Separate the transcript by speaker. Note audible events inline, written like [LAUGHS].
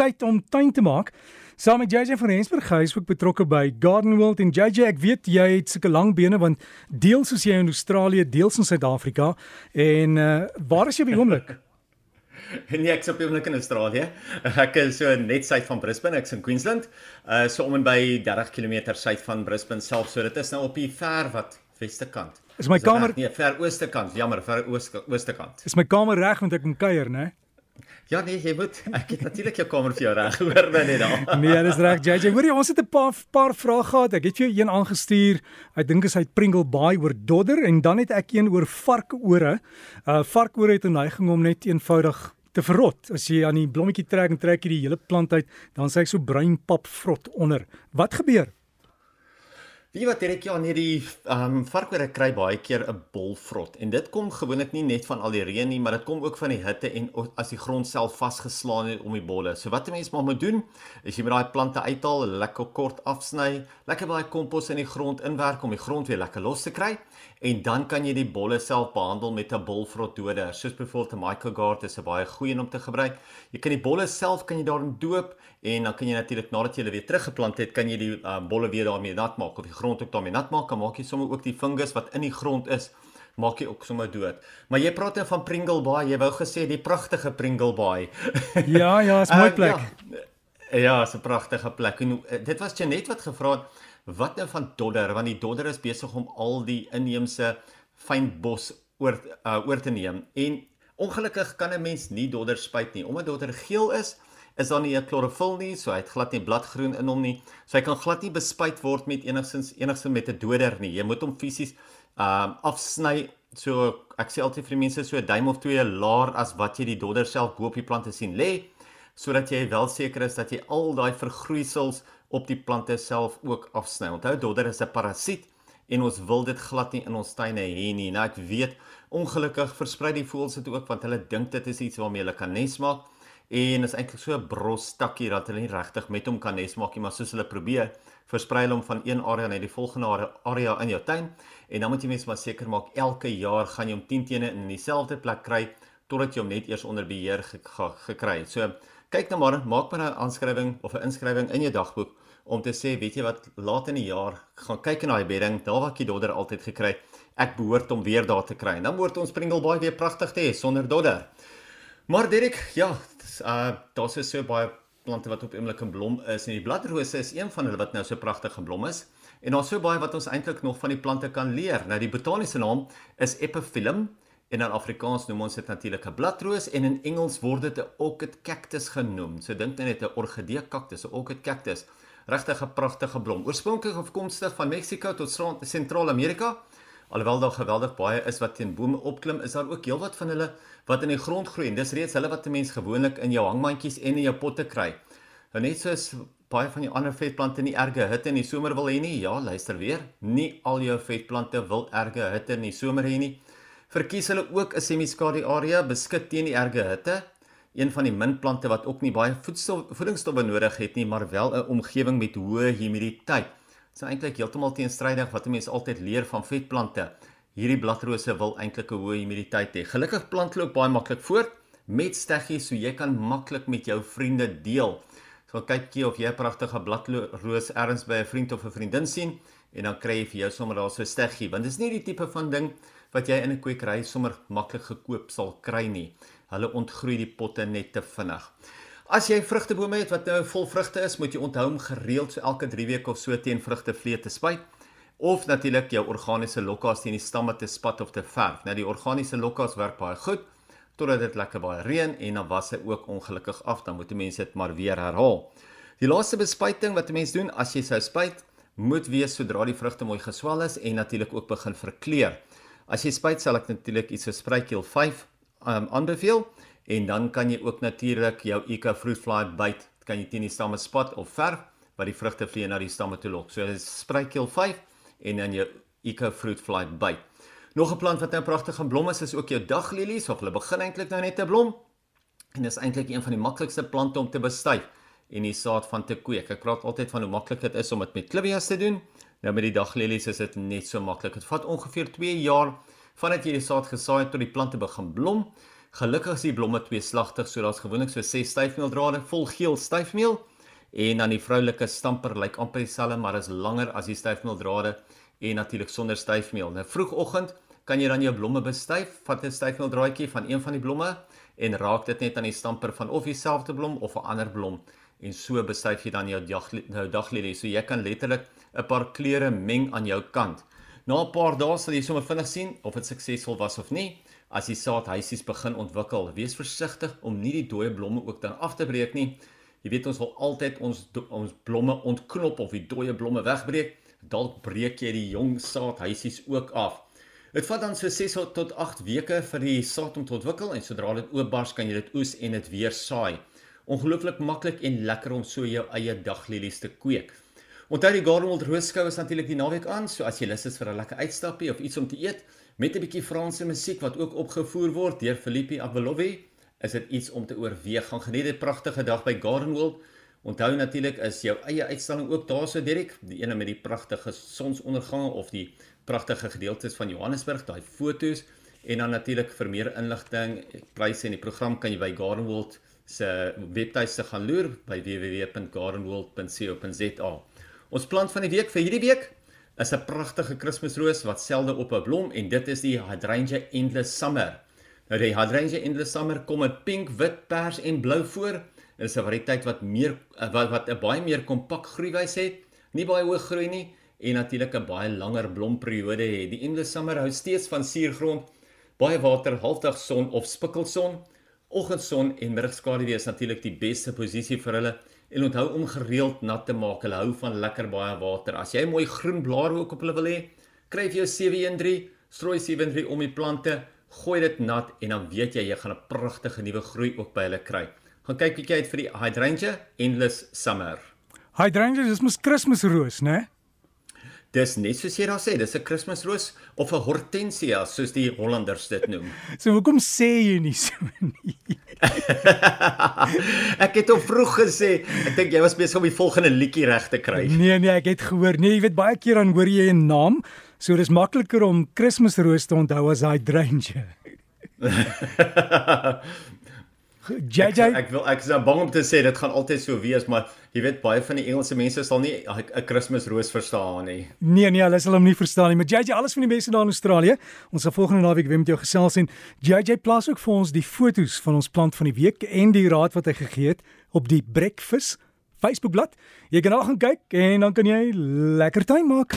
Speaker 1: tyd om tuin te maak. Saam met JJ van Rensburg, hy is ook betrokke by Garden World en JJ, ek weet jy het sulke lang bene want deels soos jy in Australië, deels in Suid-Afrika en uh, waar is jy op die oomblik? [LAUGHS]
Speaker 2: Nee, ek is op die oomblik in Australië. Ek is so net suid van Brisbane, ek's in Queensland. Uh so om en by 30 km suid van Brisbane self. So dit is nou op die ver wat weste kant.
Speaker 1: Is my kamer
Speaker 2: Nee, ver ooste kant. Jammer, ver ooste ooste kant.
Speaker 1: Is my kamer reg want ek moet kuier, né?
Speaker 2: Ja nee, jy moet [LAUGHS] ek het natuurlik jou kamer vir jou reg hoor binne daar. [LAUGHS]
Speaker 1: Nee, dis reg JJ. Hoorie, ons het 'n paar paar vrae gehad. Ek het vir jou een aangestuur. Ek dink is uit Pringle Bay oor dodder en dan het ek een oor varkore. Uh varkore het 'n neiging om net eenvoudig te verrot. As jy aan die blommetjie trek en trek jy die hele plant uit, dan sê ek so bruin pap vrot onder. Wat gebeur?
Speaker 2: Wie wat Derek ja nee die ehm um, varkore kry baie keer 'n bolvrot en dit kom gewoonlik nie net van al die reën nie, maar dit kom ook van die hitte en as die grond self vasgeslaan het om die bolle. So wat 'n mens maar moet doen, is jy moet daai plante uithaal, lekker kort afsny, lekker baie kompos in die grond inwerk om die grond weer lekker los te kry en dan kan jy die bolle self behandel met 'n bolvrotdoder. Soos byvoorbeeld 'n Mycogard is 'n baie goeie om te gebruik. Jy kan die bolle self kan jy daarin doop en dan kan jy natuurlik nadat jy hulle weer teruggeplant het, kan jy die um, bolle weer daarmee nat maak grond ook daarmee nat maak, kan maak jy sommer ook die fungus wat in die grond is maak jy ook sommer dood. Maar jy praat nou van Pringle Bay. Jy wou gesê die pragtige Pringle Bay. [LAUGHS]
Speaker 1: Ja, ja, is mooi plek.
Speaker 2: Uh, ja, ja, is 'n pragtige plek. En uh, dit was Janet wat gevra het wat nou van dodder want die dodder is besig om al die inheemse fynbos oor uh, oor te neem. En ongelukkig kan 'n mens nie dodder spuit nie. Omdat dodder geel is, is daar nie 'n klorofil nie, so hy het glad nie bladgroen in hom nie. So hy kan glad nie bespuit word met enigsins enigsins met 'n doder nie. Jy moet hom fisies um afsny. So ek sê altyd vir die mense so 'n duim of twee laer as wat jy die dodder self bo op die plante sien lê, sodat jy wel seker is dat jy al daai vergroeisels op die plante self ook afsny. Onthou dodder is 'n parasiet en ons wil dit glad nie in ons tuine hê nie. Nou ek weet ongelukkig versprei die voëls dit ook want hulle dink dit is iets waarmee hulle kan nes maak en is eintlik so 'n brostakkie dat hulle nie regtig met hom kan nes maak nie, maar soos hulle probeer, versprei hulle hom van een area na die volgende area in jou tuin en dan moet jy mens maar seker maak elke jaar gaan jy hom 10 tene in dieselfde plek kry totdat jy hom net eers onder beheer ge ge gekry het. So kyk nou maar, maak maar 'n aanskrywing of 'n inskrywing in jou dagboek om te sê, weet jy wat, laat in die jaar gaan kyk in daai bedding, daar waar ek die dodder altyd gekry het, ek behoort om weer daar te kry. En dan word ons Pringle baie weer pragtig te hê sonder dodder. Maar Dirk, ja, uh daar's so baie plante wat op oomblik in blom is en die bladrose is een van hulle wat nou so pragtig geblom is. En daar's so baie wat ons eintlik nog van die plante kan leer. Nou die botaniese naam is Epiphyllum en in Afrikaans noem ons dit natuurlik 'n bladroos en in Engels word dit 'n orchid cactus genoem. So dink net 'n orgidee kaktus, 'n orchid cactus. Regtig 'n pragtige blom. Oorspronklik afkomstig van Mexiko tot Sentraal-Amerika. Alhoewel daar geweldig baie is wat teen bome opklim, is daar ook heelwat van hulle wat in die grond groei. En dis reeds hulle wat 'n mens gewoonlik in jou hangmandjies en in jou potte kry. Nou net soos baie van die ander vetplante nie erge hitte in die somer wil hê nie. Ja, luister weer. Nie al jou vetplante wil erge hitte in die somer hê nie. Verkies hulle ook 'n semi-skadu area beskik teen die erge hitte. Een van die min plante wat ook nie baie voedingsstowwe nodig het nie, maar wel 'n omgewing met hoë humiditeit. Is eintlik heeltemal teenstrydig wat 'n mens altyd leer van vetplante. Hierdie bladrose wil eintlik 'n hoë humiditeit hê. Gelukkig plant hulle ook baie maklik voort met steggies so jy kan maklik met jou vriende deel. So kyk jy of jy 'n pragtige bladroos ergens by 'n vriend of 'n vriendin sien en dan kry jy vir jou sommer daar so steggie want dit is nie die tipe van ding wat jy in 'n kwekery sommer maklik gekoop sal kry nie. Hulle ontgroei die potte net te vinnig. As jy vrugtebome het wat nou vol vrugte is, moet jy onthou om gereeld so elke 3 weke of so teen vrugtevlee te spuit of natuurlik jou organiese lokkas teen die stamme te spat of te verf. Nou die organiese lokkas werk baie goed totdat dit lekker baie reën en dan was hy ook ongelukkig af, dan moet mense dit maar weer herhaal. Die laaste bespuiting wat 'n mens doen as jy sou spuit, moet wees sodra die vrugte mooi geswel is en natuurlik ook begin verkleur. As jy spuit sal ek natuurlik iets so Sprykel 5 um, aanbeveel en dan kan jy ook natuurlik jou Eco Fruit Fly byt, kan jy teen die stamme spat of verf wat die vrugte vliee na die stamme toe lok. So dis Sprykel 5 en dan jou Eco Fruit Fly byt. Nog 'n plant wat nou pragtig gaan blom is, is ook jou daglelies of hulle begin eintlik nou net te blom. En dis eintlik een van die maklikste plante om te bestuif en die saad van te kweek. Ek praat altyd van hoe maklik dit is om dit met clivias te doen. Nou met die daglelies is dit net so maklik. Dit vat ongeveer 2 jaar vandat jy die saad gesaai het tot die plante begin blom. Gelukkig is die blomme tweeslagtig, so daar's gewoonlik so 6 styfmeeldrade vol geel styfmeel en dan die vroulike stamper lyk amper dieselfde, maar is langer as die styfmeeldrade en natuurlik sonder styfmeel. Nou vroegoggend kan jy dan jou blomme bestuif, vat 'n styfmeeldraadjie van een van die blomme en raak dit net aan die stamper van of dieselfde blom of 'n ander blom en so bestuif jy dan jou nou daglilie. So jy kan letterlik 'n paar kleure meng aan jou kant. Na 'n paar dae sal jy sommer vinnig sien of dit suksesvol was of nie. As die saadhuisies begin ontwikkel, wees versigtig om nie die dooie blomme ook dan af te breek nie. Jy weet ons wil altyd ons ons blomme ontknop of die dooie blomme wegbreek. Dalk breek jy die jong saadhuisies ook af. Dit vat dan so 6 tot 8 weke vir die saad om te ontwikkel en sodra dit oopbars kan jy dit oes en dit weer saai. Ongelooflik maklik en lekker om so jou eie daglilies te kweek. Onthou die Gardenwold Roodskou is natuurlik die naweek aan, so as jy lus is vir 'n lekker uitstappie of iets om te eet met 'n bietjie Franse musiek wat ook opgevoer word deur Philippe Abelovi, is dit iets om te oorweeg. Gaan geniet dit pragtige dag by Gardenwold. Onthou natuurlik is jou eie uitstalling ook daar so Derek, die ene met die pragtige sonsondergange of die pragtige gedeeltes van Johannesburg, daai fotos en dan natuurlik vir meer inligting, pryse en die program kan jy by Gardenwold se webtuiste gaan loer by www.gardenwold.co.za. Ons plant van die week vir hierdie week is 'n pragtige Kersroos wat selde op 'n blom en dit is die Hydrangea Endless Summer. Nou die Hydrangea Endless Summer kom in pink, wit, pers en blou voor. Dit is 'n variëteit wat meer wat wat 'n baie meer kompak groeiwys het, nie baie hoog groei nie en natuurlik 'n baie langer blomperiode het. Die Endless Summer hou steeds van suurgrond, baie water, halfdag son of spikkelson. Oggendson en middagskaduwee is natuurlik die beste posisie vir hulle en onthou om gereeld nat te maak. Hulle hou van lekker baie water. As jy mooi groen blare ook op hulle wil hê, kry jy jou 713, strooi 73 om die plante, gooi dit nat en dan weet jy jy gaan 'n pragtige nuwe groei ook by hulle kry. Gaan kyk bietjie uit vir die Hydrangea Endless Summer.
Speaker 1: Hydrangea is mos Kersroos, né?
Speaker 2: Dis net soos jy daar sê, dis 'n Kersroos of 'n hortensia soos die Hollanders dit noem. [LAUGHS]
Speaker 1: so hoekom sê jy nie so nie? [LAUGHS]
Speaker 2: ek het hom vroeg gesê, ek dink jy was besig om die volgende liedjie reg te kry.
Speaker 1: Nee nee, ek het gehoor. Nee, jy weet baie keer dan hoor jy 'n naam, so dis makliker om Kersroos te onthou as hy Dranger. [LAUGHS]
Speaker 2: JJ ek, ek wil ek is nou bang om te sê dit gaan altyd so wees maar jy weet baie van die Engelse mense sal nie 'n Kersroos verstaan nie.
Speaker 1: Nee nee, hulle sal hom nie verstaan nie. Maar JJ alles van die beste daar in Australië. Ons sal volgende naweek weer met jou gesels en JJ plaas ook vir ons die fotos van ons plant van die week en die raad wat hy gegee het op die Breakfast Facebookblad. Jy kan daar gaan kyk en dan kan jy lekker tuin maak.